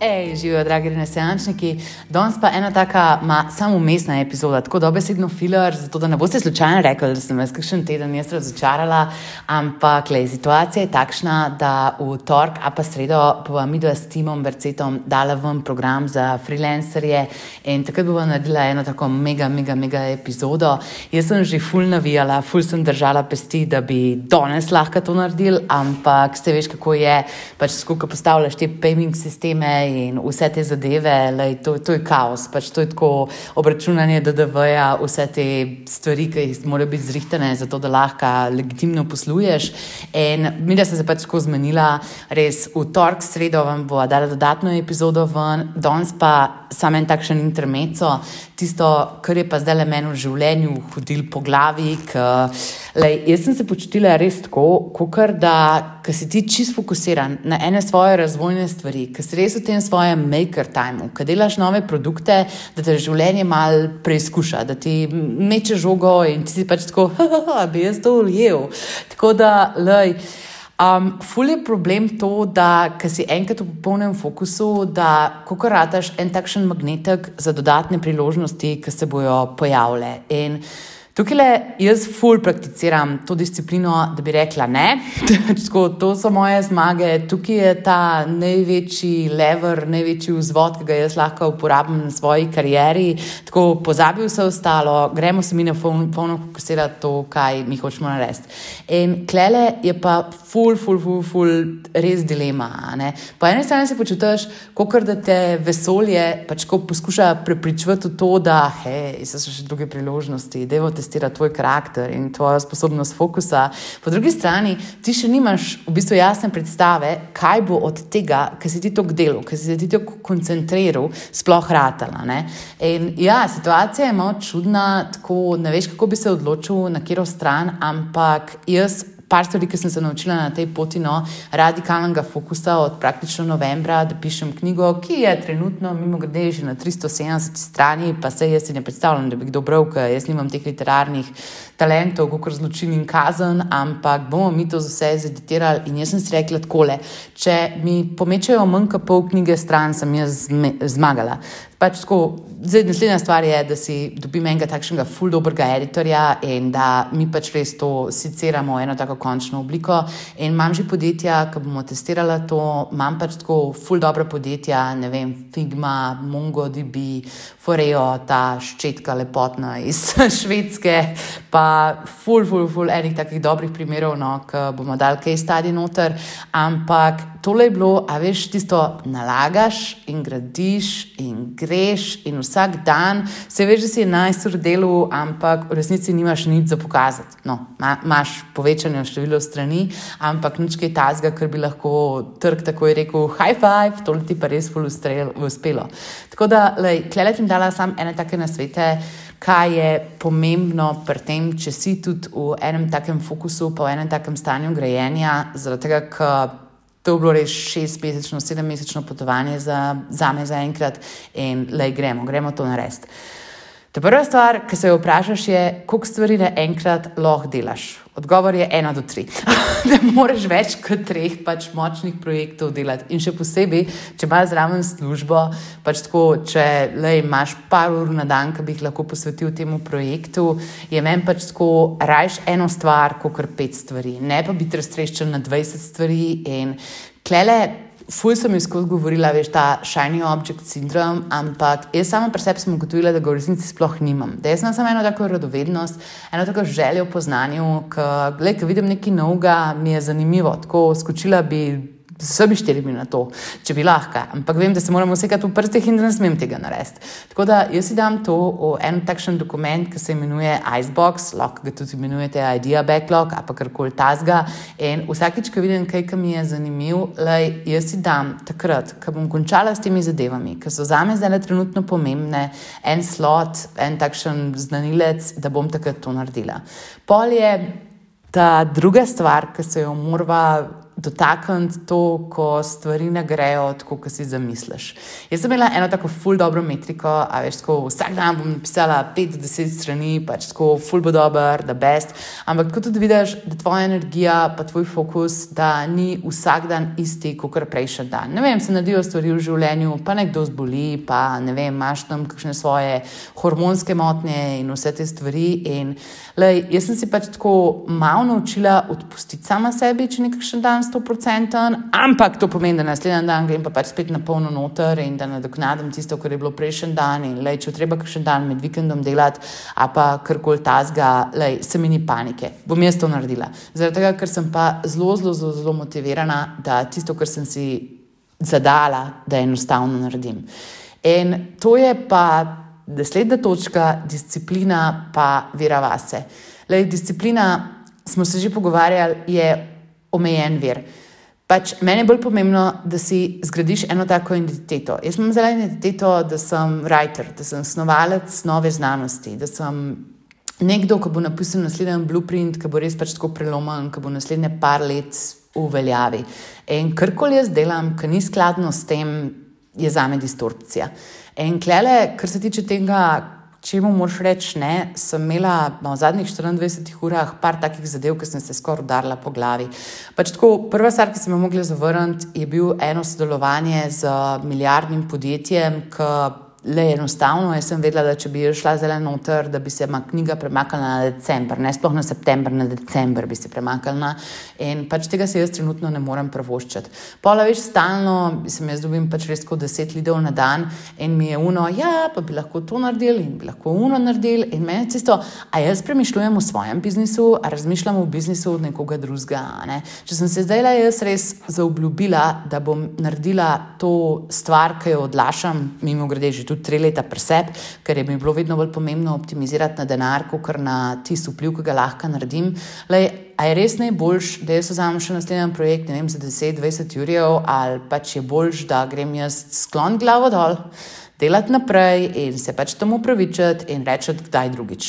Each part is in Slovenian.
Ej, živijo, dragi renesančniki. Danes pa ena taka, ma, samo umestna epizoda, tako dobesedno filar, zato da ne boste slučajno rekli, da sem jaz kakšen teden jaz razočarala. Ampak, le, situacija je takšna, da v torek, a pa sredo, bova mi dva s Timom Bercetom dala ven program za freelancerje in takrat bova naredila eno tako mega, mega, mega epizodo. Jaz sem že full navijala, full sem držala pesti, da bi danes lahko to naredil, ampak ste veš, kako je, pač skupaj postavljaš te payment sisteme in vse te zadeve, lej, to, to je kaos, pač to je tako obračunanje DDV-ja, vse te stvari, ki morajo biti zrihtene, zato da lahko legitimno posluješ. In mi, da sem se pač tako zmenila, res v torek, sredo vam bo dala dodatno epizodo ven, danes pa samo en takšen intermezzo, tisto, kar je pa zdaj le meni v življenju hodil po glavi. K, lej, jaz sem se počutila res tako, kot da si ti čist fokusiran na ene svoje razvojne stvari, ki si res v tem svojem maker timeu, ki delaš nove produkte, da te življenje mal preizkuša, da ti meče žogo in ti si pač tako, da bi jaz to ujel. Tako da, lej. Um, ful je problem to, da si enkrat v popolnem fokusu, da ko rataš en takšen magnetek za dodatne priložnosti, ki se bojo pojavile. In Tukaj le jaz ful prakticiram to disciplino, da bi rekla ne. Tako, to so moje zmage, tukaj je ta največji lever, največji vzvod, ki ga jaz lahko uporabim na svoji karieri. Tako pozabil se ostalo, gremo se mi na polno fokusirati to, kaj mi hočemo narediti. In klele je pa ful, ful, ful, ful res dilema. Po eni strani se počutiš, kot da te vesolje pač poskuša prepričati v to, da hej, so še druge priložnosti, da je testira tvoj karakter in tvojo sposobnost fokusa. Po drugi strani, ti še nimaš v bistvu jasne predstave, kaj bo od tega, kar si ti to delo, kar si ti to koncentriral, sploh ratala. Ne? In ja, situacija je malo čudna, tako ne veš, kako bi se odločil, na katero stran, ampak jaz par stvari, ki sem se naučila na tej poti, no, radikalnega fokusa od praktično novembra, da pišem knjigo, ki je trenutno, mimo grede, že na 370 strani, pa se jaz ne predstavljam, da bi kdo bral, ker jaz nimam teh literarnih talentov, kot zločin in kazen, ampak bomo mi to vse zeditirali. In jaz sem si rekla takole, če mi pomečajo manj kot pol knjige stran, sem jaz zmagala. Pač tako, zdaj, naslednja stvar je, da si dobim enega takšnega full dobrega editorja in da mi pač res to siceramo eno tako končno obliko. In imam že podjetja, ki bomo testirala to, imam pač tako full dobra podjetja, ne vem, Figma, MongoDB, Foreo, ta ščetka lepotna iz Švedske, pa full, full, full enih takih dobrih primerov, no, ki bomo dali kaj stadi noter, ampak tole je bilo, a veš, tisto nalagaš in gradiš in greš in vsak dan se veš, da si najstor delu, ampak v resnici nimaš nič za pokazati. No, imaš povečanje števila strani, ampak nič kaj tazga, ker bi lahko trg takoj rekel: high five, tole ti pa res uspelo. Tako da, klej, jim dala sam ene take nasvete. Kaj je pomembno pri tem, če si tudi v enem takem fokusu, pa v enem takem stanju grajenja, zaradi tega, ker To je bilo res šestmesečno, sedemmesečno potovanje za, za me za enkrat in le gremo, gremo to narediti. Ta prva stvar, ki se jo vprašaš, je, koliko stvari naenkrat lahko delaš. Odgovor je ena do tri. ne moreš več kot treh pač močnih projektov delati. In še posebej, če imaš zraven službo, pač tako, če le imaš par ur na dan, ki bi jih lahko posvetil temu projektu, je meni pač tako, rajš eno stvar, kot kar pet stvari. Ne pa biti raztreščen na 20 stvari in klele. Ful sem skozi govorila, veš, ta shiny object syndrome, ampak jaz sama pri sebi sem ugotovila, da ga v resnici sploh nimam. Da jaz imam samo eno tako radovednost, eno tako željo po znanju, ki vidim nekaj novega, mi je zanimivo. Tako skočila bi z vsemi štirimi na to, če bi lahko. Ampak vem, da se moramo vsekati v prstih in da ne smem tega narediti. Tako da jaz si dam to v en takšen dokument, ki se imenuje Icebox, lahko ga tudi imenujete Idea Backlog ali karkoli tasga. In vsakič, ko vidim kaj, ki mi je zanimiv, lej, jaz si dam takrat, ko bom končala s temi zadevami, ki so za me zdaj trenutno pomembne, en slot, en takšen znanilec, da bom takrat to naredila. Pol je ta druga stvar, ki se jo moramo dotakniti to, ko stvari ne grejo tako, kot si zamisliš. Jaz sem imela eno tako ful dobro metriko, a veš, tako vsak dan bom napisala 5-10 strani, pač tako ful bo dober, da best. Ampak tako tudi vidiš, da tvoja energija, pa tvoj fokus, da ni vsak dan isti, kot kar prejšnji dan. Ne vem, se naredijo stvari v življenju, pa nekdo zboli, pa ne vem, imaš tam kakšne svoje hormonske motnje in vse te stvari. In, lej, jaz sem si pač tako malo naučila odpustiti sama sebi, če nekakšen dan 100%, ampak to pomeni, da naslednji dan grem pa pač spet na polno noter in da nadoknadim tisto, kar je bilo prejšnji dan. In le, če treba kakšen dan med vikendom delati, a pa karkoli tazga, le, se mi ni panike, bom jaz to naredila. Zaradi tega, ker sem pa zelo, zelo, zelo, zelo motivirana, da tisto, kar sem si zadala, da enostavno naredim. In to je pa naslednja točka, disciplina, pa vera vase. Le, disciplina, smo se že pogovarjali, je omejen vir. Pač meni je bolj pomembno, da si zgradiš eno tako identiteto. Jaz imam zelo identiteto, da sem writer, da sem snovalec nove znanosti, da sem nekdo, ki bo napisal naslednji blueprint, ki bo res pač tako prelomen, ki bo naslednje par let v veljavi. In karkoli jaz delam, ki ni skladno s tem, je za me distorcija. In klele, kar se tiče tega, Če mu moš reči ne, sem imela no, v zadnjih 24 urah par takih zadev, ki sem se skoraj udarila po glavi. Pač tako, prva stvar, ki sem jo mogla zavrniti, je bil eno sodelovanje z milijardnim podjetjem, ki le enostavno. Jaz sem vedela, da če bi šla zelo noter, da bi se ma knjiga premaknila na decembr, ne sploh na september, na decembr bi se premaknila. In pač tega se jaz trenutno ne morem pravoščati. Pola več stalno, sem jaz dobim pač res kot deset lidov na dan in mi je uno, ja, pa bi lahko to naredili in bi lahko uno naredili. In meni je tisto, a jaz premišljujem o svojem biznisu, a razmišljam o biznisu od nekoga drugega. Ne? Če sem se zdaj le jaz res zaobljubila, da bom naredila to stvar, ki jo odlašam, mimo grede že tudi tri leta preseb, ker je mi bilo vedno bolj pomembno optimizirati na denar, kot na tisti vpliv, ki ga lahko naredim. Lej, A je res najboljš, da jaz vzamem še naslednji projekt, ne vem, za 10-20 jurjev, ali pač je boljš, da grem jaz sklon glavo dol, delati naprej in se pač tomu upravičiti in reči, kdaj drugič.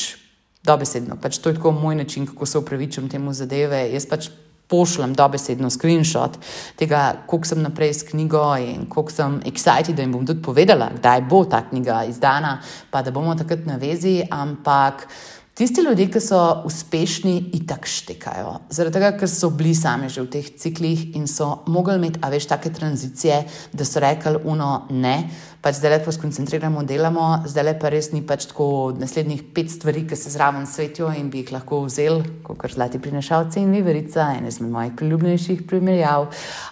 Dobesedno, pač to je tako moj način, kako se upravičujem temu zadeve. Jaz pač pošljem dobesedno screenshot tega, koliko sem naprej s knjigo in koliko sem excited, da jim bom tudi povedala, kdaj bo ta knjiga izdana, pa da bomo takrat na vezi. Ampak tisti ljudje, ki so uspešni, itak štekajo. Zaradi tega, ker so bili sami že v teh ciklih in so mogli imeti, a veš, take tranzicije, da so rekli, uno, ne pač zdaj lepo skoncentriramo, delamo, zdaj pa res ni pač tako naslednjih pet stvari, ki se zraven svetijo in bi jih lahko vzel, kot zlati prinašalci in viverica, ena izmed mojih priljubljenejših primerjav.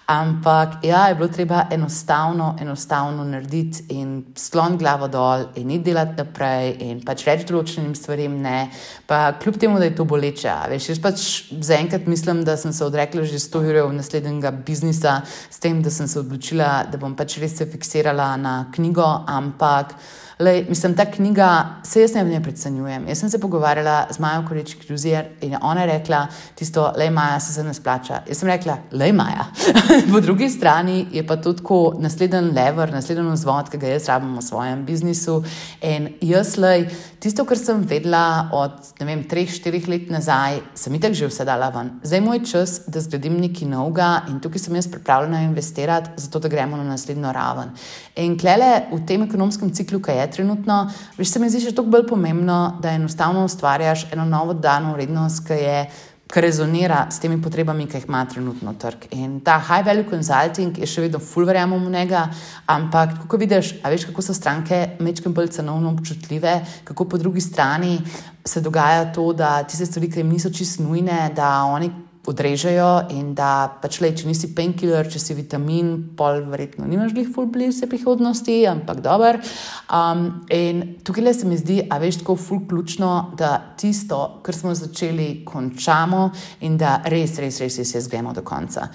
Ampak ja, je bilo treba enostavno, enostavno narediti in sklon glavo dol in iti delati naprej in pač reči določenim stvarem ne. Pa kljub temu, da je to boleče, veš, jaz pač zaenkrat mislim, da sem se odrekla že 100 ur naslednjega biznisa s tem, da sem se odločila, da bom pač res se fiksirala na knjigo, ampak lej, mislim, ta knjiga, se jaz ne njej predsanjujem. Jaz sem se pogovarjala z Majo Koreč Kruzier in ona je rekla, tisto, lej Maja, se se ne splača. Jaz sem rekla, lej Maja. po drugi strani je pa to tako naslednji lever, naslednji vzvod, ki ga jaz rabim v svojem biznisu. In jaz, lej, tisto, kar sem vedela od, ne vem, treh, štirih let nazaj, sem itak že vse dala ven. Zdaj je moj čas, da zgradim nekaj novega in tukaj sem jaz pripravljena investirati, zato da gremo na naslednjo raven. In klele v tem ekonomskem ciklu, ki je trenutno, veš, se mi zdi še toliko bolj pomembno, da enostavno ustvarjaš eno novo dano vrednost, ki je. Kar rezonira s temi potrebami, ki jih ima trenutno trg. In ta high value consulting je še vedno full verjamem v njega, ampak kako vidiš, a veš, kako so stranke mečkim bolj cenovno občutljive, kako po drugi strani se dogaja to, da tiste stvari, ki jim niso čisto nujne, da oni odrežejo in da pač le, če nisi painkiller, če si vitamin, pol verjetno nimaš jih full blizu prihodnosti, ampak dober. Um, in tukaj le se mi zdi, a veš, tako full ključno, da tisto, kar smo začeli, končamo in da res, res, res, res, res gremo do konca.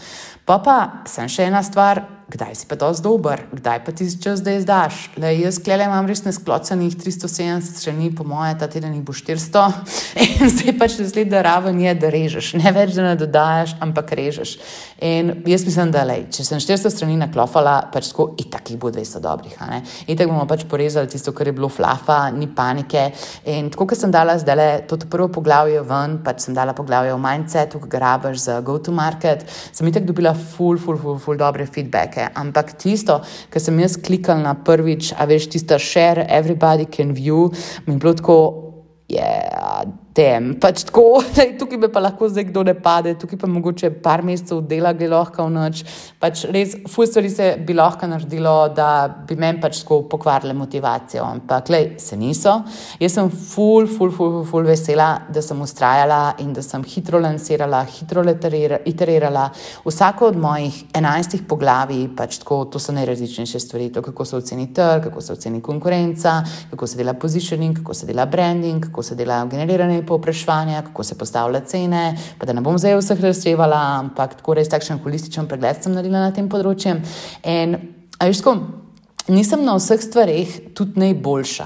Pa pa sem še ena stvar, kdaj si pa to zdober, kdaj pa ti čas, da izdaš. Le, jaz klele imam res nesklocenih 370 strani, po moje, ta teden jih bo 400 in zdaj pač naslednja raven je, da režeš. Ne več, da ne dodajaš, ampak režeš. In jaz mislim, da le, če sem 400 strani naklofala, pač tako itak jih bo 200 dobrih. Itak bomo pač porezali tisto, kar je bilo flafa, ni panike. In tako, kot sem dala zdaj le to prvo poglavje ven, pač sem dala poglavje o mindsetu, ki ga rabiš za go-to-market, sem itak dobila full, full, full, full dobre feedbacke. Ampak tisto, kar sem jaz klikala na prvič, a veš, tisto share, everybody can view, mi je bilo tako, je. Yeah, tem. Pač tako, da tukaj bi pa lahko zdaj kdo ne pade, tukaj pa mogoče par mesecev dela, gre lahko v noč. Pač res, fuj stvari se bi lahko naredilo, da bi meni pač tako pokvarile motivacijo. Ampak, lej, se niso. Jaz sem full, full, full, full, full vesela, da sem ustrajala in da sem hitro lansirala, hitro iterirala. Vsako od mojih enajstih poglavij, pač tako, to so najrazličnejše stvari. To, kako se oceni trg, kako se oceni konkurenca, kako se dela positioning, kako se dela branding, kako se dela generiranje povpraševanja, kako se postavlja cene. Pa da ne bom zdaj vseh razsevala, ampak tako res takšen holističen pregled sem naredila na tem področju. In, a veš, tako. Nisem na vseh stvareh tudi najboljša.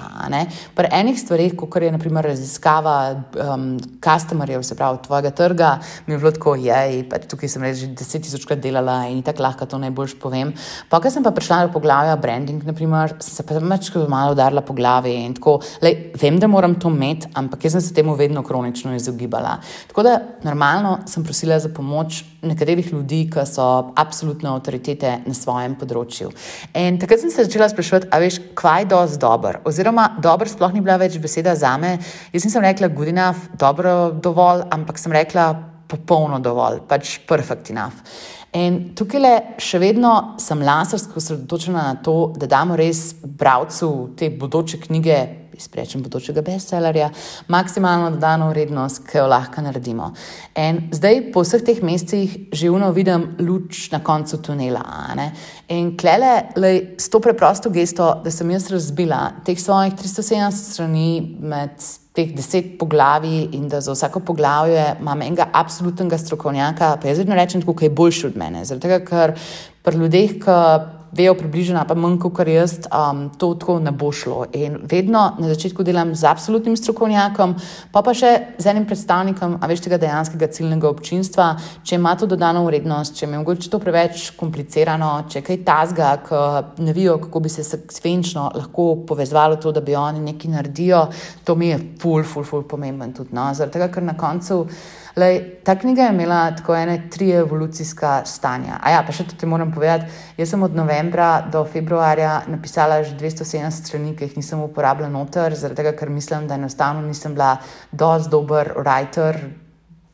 Pri enih stvareh, kot je naprimer raziskava um, customerjev, se pravi tvojega trga, mi je bilo tako, jej, pač tukaj sem že deset tisočkrat delala in tako lahko to najboljš povem. Pa, ker sem pa prišla na poglavje branding, naprimer, sem se pa pač malo udarila po glavi in tako, lej, vem, da moram to imeti, ampak jaz sem se temu vedno kronično izogibala. Tako da normalno sem prosila za pomoč nekaterih ljudi, ki so absolutno avtoritete na svojem področju. In takrat sem se začela sprašovati, a veš, kaj je dosti dober. Oziroma, dober sploh ni bila več beseda za me. Jaz nisem rekla good enough, dobro dovolj, ampak sem rekla popolno dovolj, pač perfect enough. In tukaj le še vedno sem lasersko osredotočena na to, da damo res bralcu te bodoče knjige izprečem bodočega bestsellerja, maksimalno dodano vrednost, ki jo lahko naredimo. In zdaj, po vseh teh mesecih, živno vidim luč na koncu tunela. In klele, le s to preprosto gesto, da sem jaz razbila teh svojih 370 strani med teh deset poglavij in da za vsako poglavje imam enega absolutnega strokovnjaka, pa jaz vedno rečem, kako je boljši od mene. Tega, ker pri ljudeh, ki vejo približno, pa manj kot jaz, um, to tako ne bo šlo. In vedno na začetku delam z absolutnim strokovnjakom, pa pa še z enim predstavnikom, a veš tega dejanskega ciljnega občinstva, če ima to dodano vrednost, če je mogoče to preveč komplicirano, če kaj tazga, ki ne vijo, kako bi se sekvenčno lahko povezvalo to, da bi oni nekaj naredijo, to mi je ful, ful, ful pomemben tudi. No? Zaradi tega, ker na koncu. Lej, ta knjiga je imela tako ene tri evolucijska stanja. A ja, pa še to ti moram povedati. Jaz sem od novembra do februarja napisala že 270 strani, ki jih nisem uporabljala noter, zaradi tega, ker mislim, da enostavno nisem bila dovolj dober writer,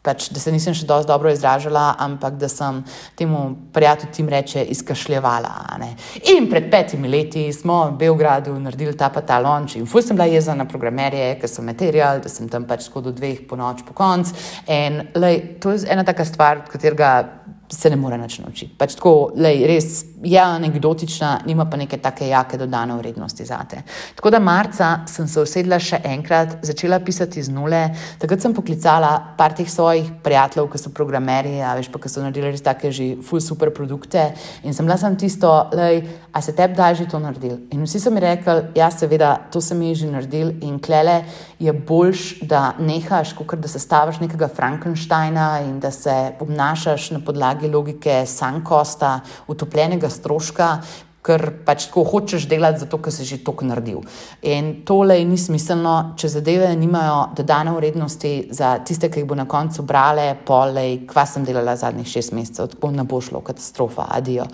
pač, da se nisem še dovolj dobro izražala, ampak da sem temu prijatelju tim reče izkašljevala. In pred petimi leti smo v Beogradu naredili ta pa ta lonč in fuj sem bila jezna na programerje, ker so material, da sem tam pač skodo dveh po noč po konc. In lej, to je ena taka stvar, katerega se ne more več naučiti. Pač tako, lej, res je anekdotična, nima pa neke take jake dodane vrednosti za te. Tako da marca sem se usedla še enkrat, začela pisati z nule. Takrat sem poklicala par teh svojih prijateljev, ki so programerji, a veš pa, ki so naredili res take že full super produkte. In sem bila sem tisto, lej, a se tebi da že to naredil. In vsi so mi rekli, ja, seveda, to sem jih že naredil in klele je boljš, da nehaš, kot da sestaviš nekega Frankensteina in da se obnašaš na podlagi logike sankosta, utopljenega stroška, ker pač tako hočeš delati, zato ker si že to naredil. In tole ni smiselno, če zadeve nimajo dodane vrednosti za tiste, ki jih bo na koncu brale, polej, kva sem delala zadnjih šest mesecev, tako ne bo šlo, katastrofa, adijo.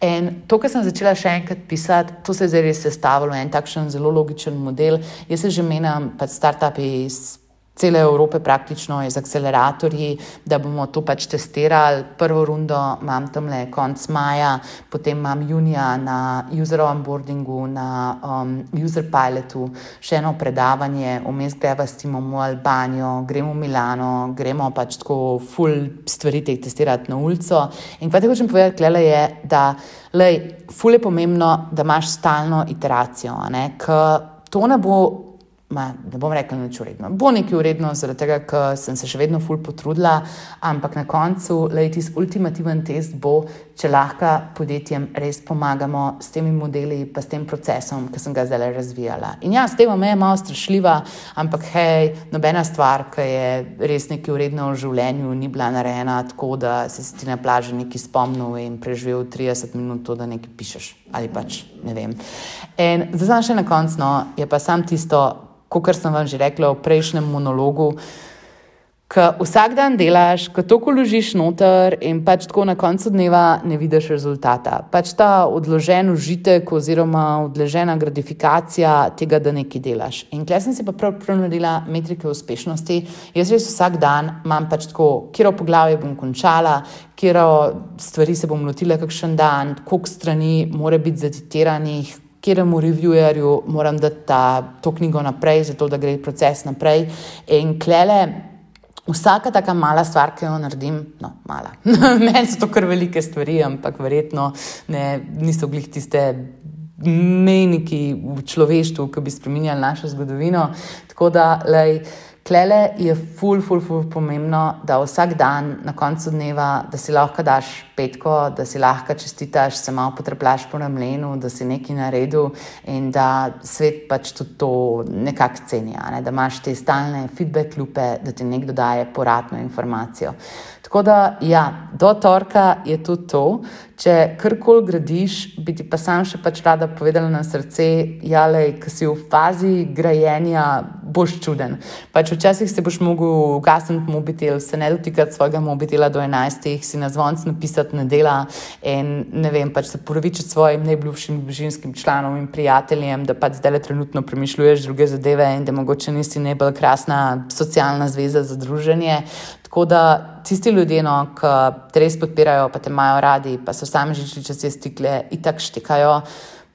In to, kar sem začela še enkrat pisati, to se je zdaj res sestavilo en takšen zelo logičen model. Jaz se že menim, pač start-upi iz cele Evrope praktično z akceleratorji, da bomo to pač testirali. Prvo rundo imam tam le konc maja, potem imam junija na user onboardingu, na um, user pilotu, še eno predavanje, vmes greva s timom v Albanijo, gremo v Milano, gremo pač tako full stvari teh testirati na ulico. In kaj te hočem povedati, klele je, da lej, full je pomembno, da imaš stalno iteracijo, ker to ne bo Ma, ne bom rekla, da je uredno. Bo nekaj uredno, zaradi tega, ker sem se še vedno ful potrudila, ampak na koncu, lej, tisti ultimativen test bo, če lahko podjetjem res pomagamo s temi modeli, pa s tem procesom, ki sem ga zdaj razvijala. In ja, s tem me je malo strašljiva, ampak hej, nobena stvar, ki je res nekaj uredno v življenju, ni bila narejena tako, da si ti na plaži nekaj spomnil in preživel 30 minut to, da nekaj pišeš ali pač ne vem. In zdaj še na koncu, no, je pa sam tisto, kot sem vam že rekla v prejšnjem monologu. Ko vsak dan delaš, ko to koložiš noter in pač tako na koncu dneva ne vidiš rezultata. Pač ta odložen užitek oziroma odložena gratifikacija tega, da nekaj delaš. In klej sem si pa prav prenudila metrike uspešnosti. Jaz res vsak dan imam pač tako, kjer poglavje bom končala, kjer stvari se bom lotila kakšen dan, koliko strani mora biti zaditiranih, kjeremu reviewjerju moram dati ta, to knjigo naprej, zato da gre proces naprej. In klele. Vsaka taka mala stvar, ki jo naredim, no, mala. Meni so to kar velike stvari, ampak verjetno ne, niso glih tiste meniki v človeštvu, ki bi spremenjali našo zgodovino. Tako da, lej, Klele je ful, ful, ful pomembno, da vsak dan na koncu dneva, da si lahko daš petko, da si lahko čestitaš, se malo potreplaš po ramenu, da si nekaj naredil in da svet pač tudi to nekako ceni, ne? da imaš te stalne feedback lupe, da ti nekdo daje poradno informacijo. Tako da, ja, do torka je tudi to. Če karkoli gradiš, bi ti pa sam še pač rada povedala na srce, ki si v fazi grajenja, boš čuden. Pač včasih se boš mogel ugasniti mobitel, se ne dotikati svojega mobitela do 11, si na zvonc napisati na dela in ne vem, pač se porovičiti svojim najbližjim družinskim članom in prijateljem, da pač zdaj le trenutno premišljuješ druge zadeve in da mogoče nisi najbolj krasna socialna zveza za druženje. Tako da tisti ljudje, no, ki te res podpirajo, pa te imajo radi, pa so sami že čez te stikle in tako štekajo.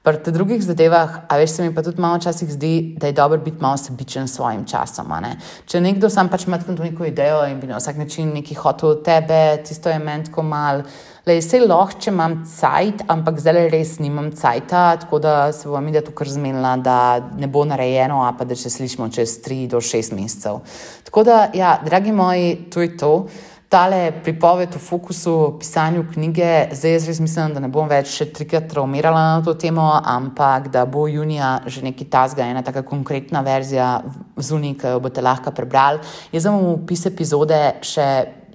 Pri teh drugih zadevah, a veš, se mi pa tudi malo včasih zdi, da je dobro biti malo sebičen s svojim časom. Če nekdo sam pač ima tako neko idejo in bi na vsak način nekaj hotel od tebe, tisto je meni tako mal. Le vse lahko, če imam cajt, ampak zdaj res nimam cajta, tako da se bom videla tukaj zmenila, da ne bo narejeno, a pa da če slišimo čez 3 do 6 mesecev. Tako da, ja, dragi moji, to je to tale pripoved o fokusu, o pisanju knjige, zdaj jaz res mislim, da ne bom več še trikrat traumirala na to temo, ampak da bo junija že neki tasga, ena taka konkretna verzija zunaj, ki jo boste lahko prebrali. Jaz sem v opis epizode še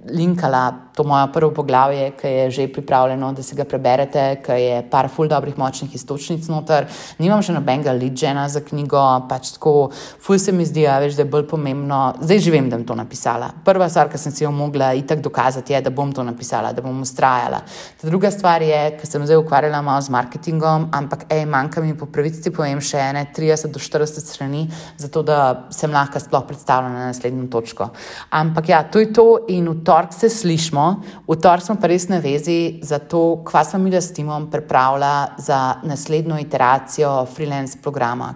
linkala to moje prvo poglavje, ki je že pripravljeno, da si ga preberete, ki je par ful dobrih močnih istočnic noter. Nimam še nobenega lidžena za knjigo, pač tako, ful se mi zdi, veš, da je bolj pomembno. Zdaj že vem, da bom to napisala. Prva stvar, ki sem si jo mogla itak dokazati, je, da bom to napisala, da bom ustrajala. Ta druga stvar je, ker sem zdaj ukvarjala malo z marketingom, ampak ej, manjka mi po pravici povem še ene 30 do 40 strani, zato da sem lahko sploh predstavljena na naslednjo točko. Ampak ja, to je to in v torek se slišmo v torek smo pa res na vezi za to, kva sem mi s timom pripravila za naslednjo iteracijo freelance programa.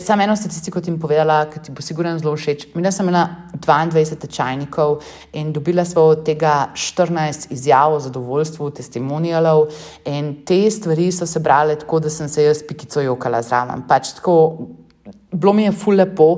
Sam eno statistiko ti povedala, ki ti bo sigurno zelo všeč. Mi sem imela 22 tečajnikov in dobila smo od tega 14 izjav o zadovoljstvu, testimonialov in te stvari so se brale tako, da sem se jaz pikico jokala zraven. Pač tako, bilo mi je ful lepo.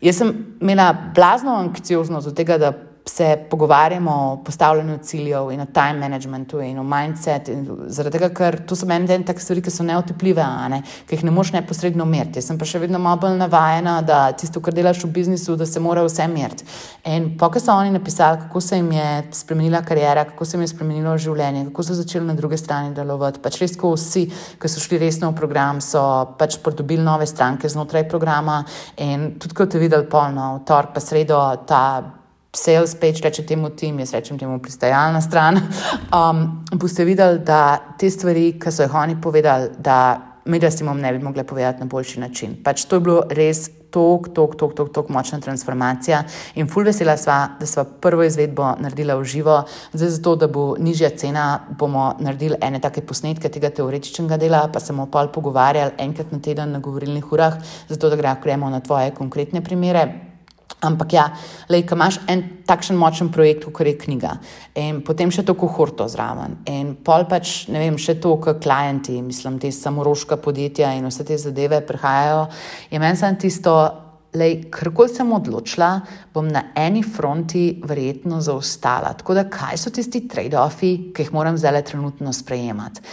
Jaz sem imela blazno anksioznost do tega, da se pogovarjamo o postavljanju ciljev in o time managementu in o mindsetu. Zaradi tega, ker to so meni take stvari, ki so neotepljive, ne? ki jih ne moš neposredno meriti. Jaz sem pa še vedno malo bolj navajena, da tisto, kar delaš v biznisu, da se mora vse meriti. In pokaj so oni napisali, kako se jim je spremenila karijera, kako se jim je spremenilo življenje, kako so začeli na druge strani delovati. Pač res, ko vsi, ki so šli resno v program, so pač pridobili nove stranke znotraj programa. In tudi, ko te videli polno, v torek pa sredo, ta sales page, reče temu tim, jaz rečem temu pristajalna stran, um, boste videli, da te stvari, ki so jih oni povedali, da mi da s timom ne bi mogli povedati na boljši način. Pač to je bilo res tok, tok, tok, tok, tok močna transformacija in ful vesela sva, da sva prvo izvedbo naredila v živo, zdaj zato, da bo nižja cena, bomo naredili ene take posnetke tega teoretičnega dela, pa se bomo pol pogovarjali enkrat na teden na govorilnih urah, zato da gremo na tvoje konkretne primere. Ampak ja, le, ko imaš en takšen močen projekt, kot je knjiga, in potem še to kohorto zraven, in pol pač, ne vem, še to, kot klienti, mislim, te samoroška podjetja in vse te zadeve prihajajo, je meni samo tisto, Lej, karkoli sem odločila, bom na eni fronti verjetno zaostala. Tako da, kaj so tisti trade-offi, ki jih moram zdaj trenutno sprejemati?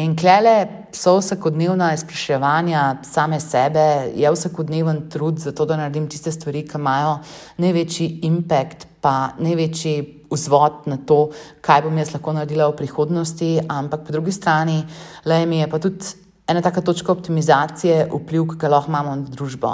In klele so vsakodnevna izpraševanja same sebe, je vsakodneven trud za to, da naredim tiste stvari, ki imajo največji impact, pa največji vzvod na to, kaj bom jaz lahko naredila v prihodnosti. Ampak po drugi strani, le mi je pa tudi ena taka točka optimizacije, vpliv, ki ga lahko imamo na družbo.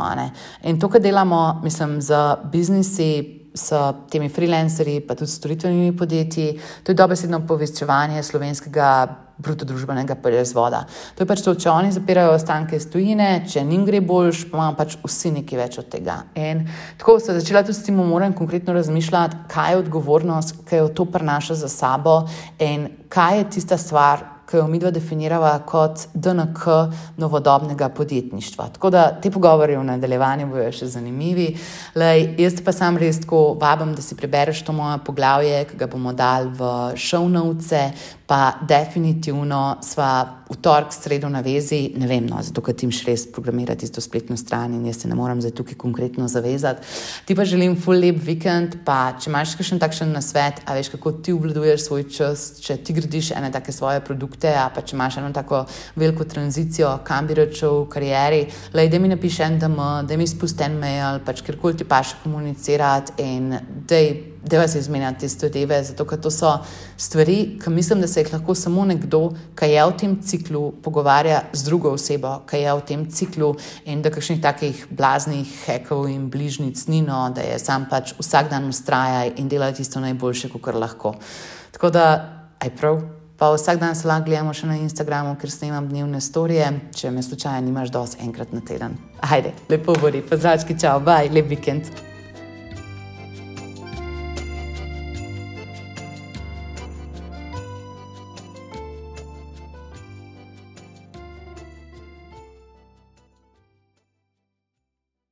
In to, kar delamo, mislim, z biznisi. S temi freelancerji, pa tudi storitvenimi podjetji, to je dobesedno povečevanje slovenskega brutodružbenega proizvoda. To je pač to, če oni zapirajo ostanke iz tujine, če njim gre boljš, pa imamo pač vsi nekaj več od tega. In tako se začela tudi s tem, moram konkretno razmišljati, kaj je odgovornost, kaj jo to prenaša za sabo in kaj je tista stvar, ki jo mi dva definirava kot DNK novodobnega podjetništva. Tako da te pogovori v nadaljevanju bojo še zanimivi. Lej, jaz pa sam res tako vabim, da si prebereš to moje poglavje, ki ga bomo dali v notes, pa definitivno sva v torek, sredo na vezi, ne vem, no, zato ker ti še res programirati isto spletno stran in jaz se ne morem zdaj tukaj konkretno zavezati. Ti pa želim full lep vikend, pa če imaš še takšen nasvet, a veš, kako ti obvladuješ svoj čas, če ti gradiš ene take svoje produkte, a pa če imaš eno tako veliko tranzicijo, kam bi račel v karieri, lej, da mi napiši en DM, da mi spusti en mail, pač kjerkoli ti pa še komunicirati in dej da vas izmenjate te zadeve, zato ker to so stvari, ki mislim, da se jih lahko samo nekdo, ki je v tem ciklu, pogovarja z drugo osebo, ki je v tem ciklu in da kakšnih takih blaznih hekov in bližnjic ni, no, da je sam pač vsak dan ustrajaj in dela tisto najboljše, kar lahko. Tako da, aj prav. Pa vsak dan se lahko gledamo še na Instagramu, ker snemam dnevne storije, če me slučajno nimaš dosti enkrat na teden. Ajde, lepo bori, pozdravčki, čau, baj, lep vikend.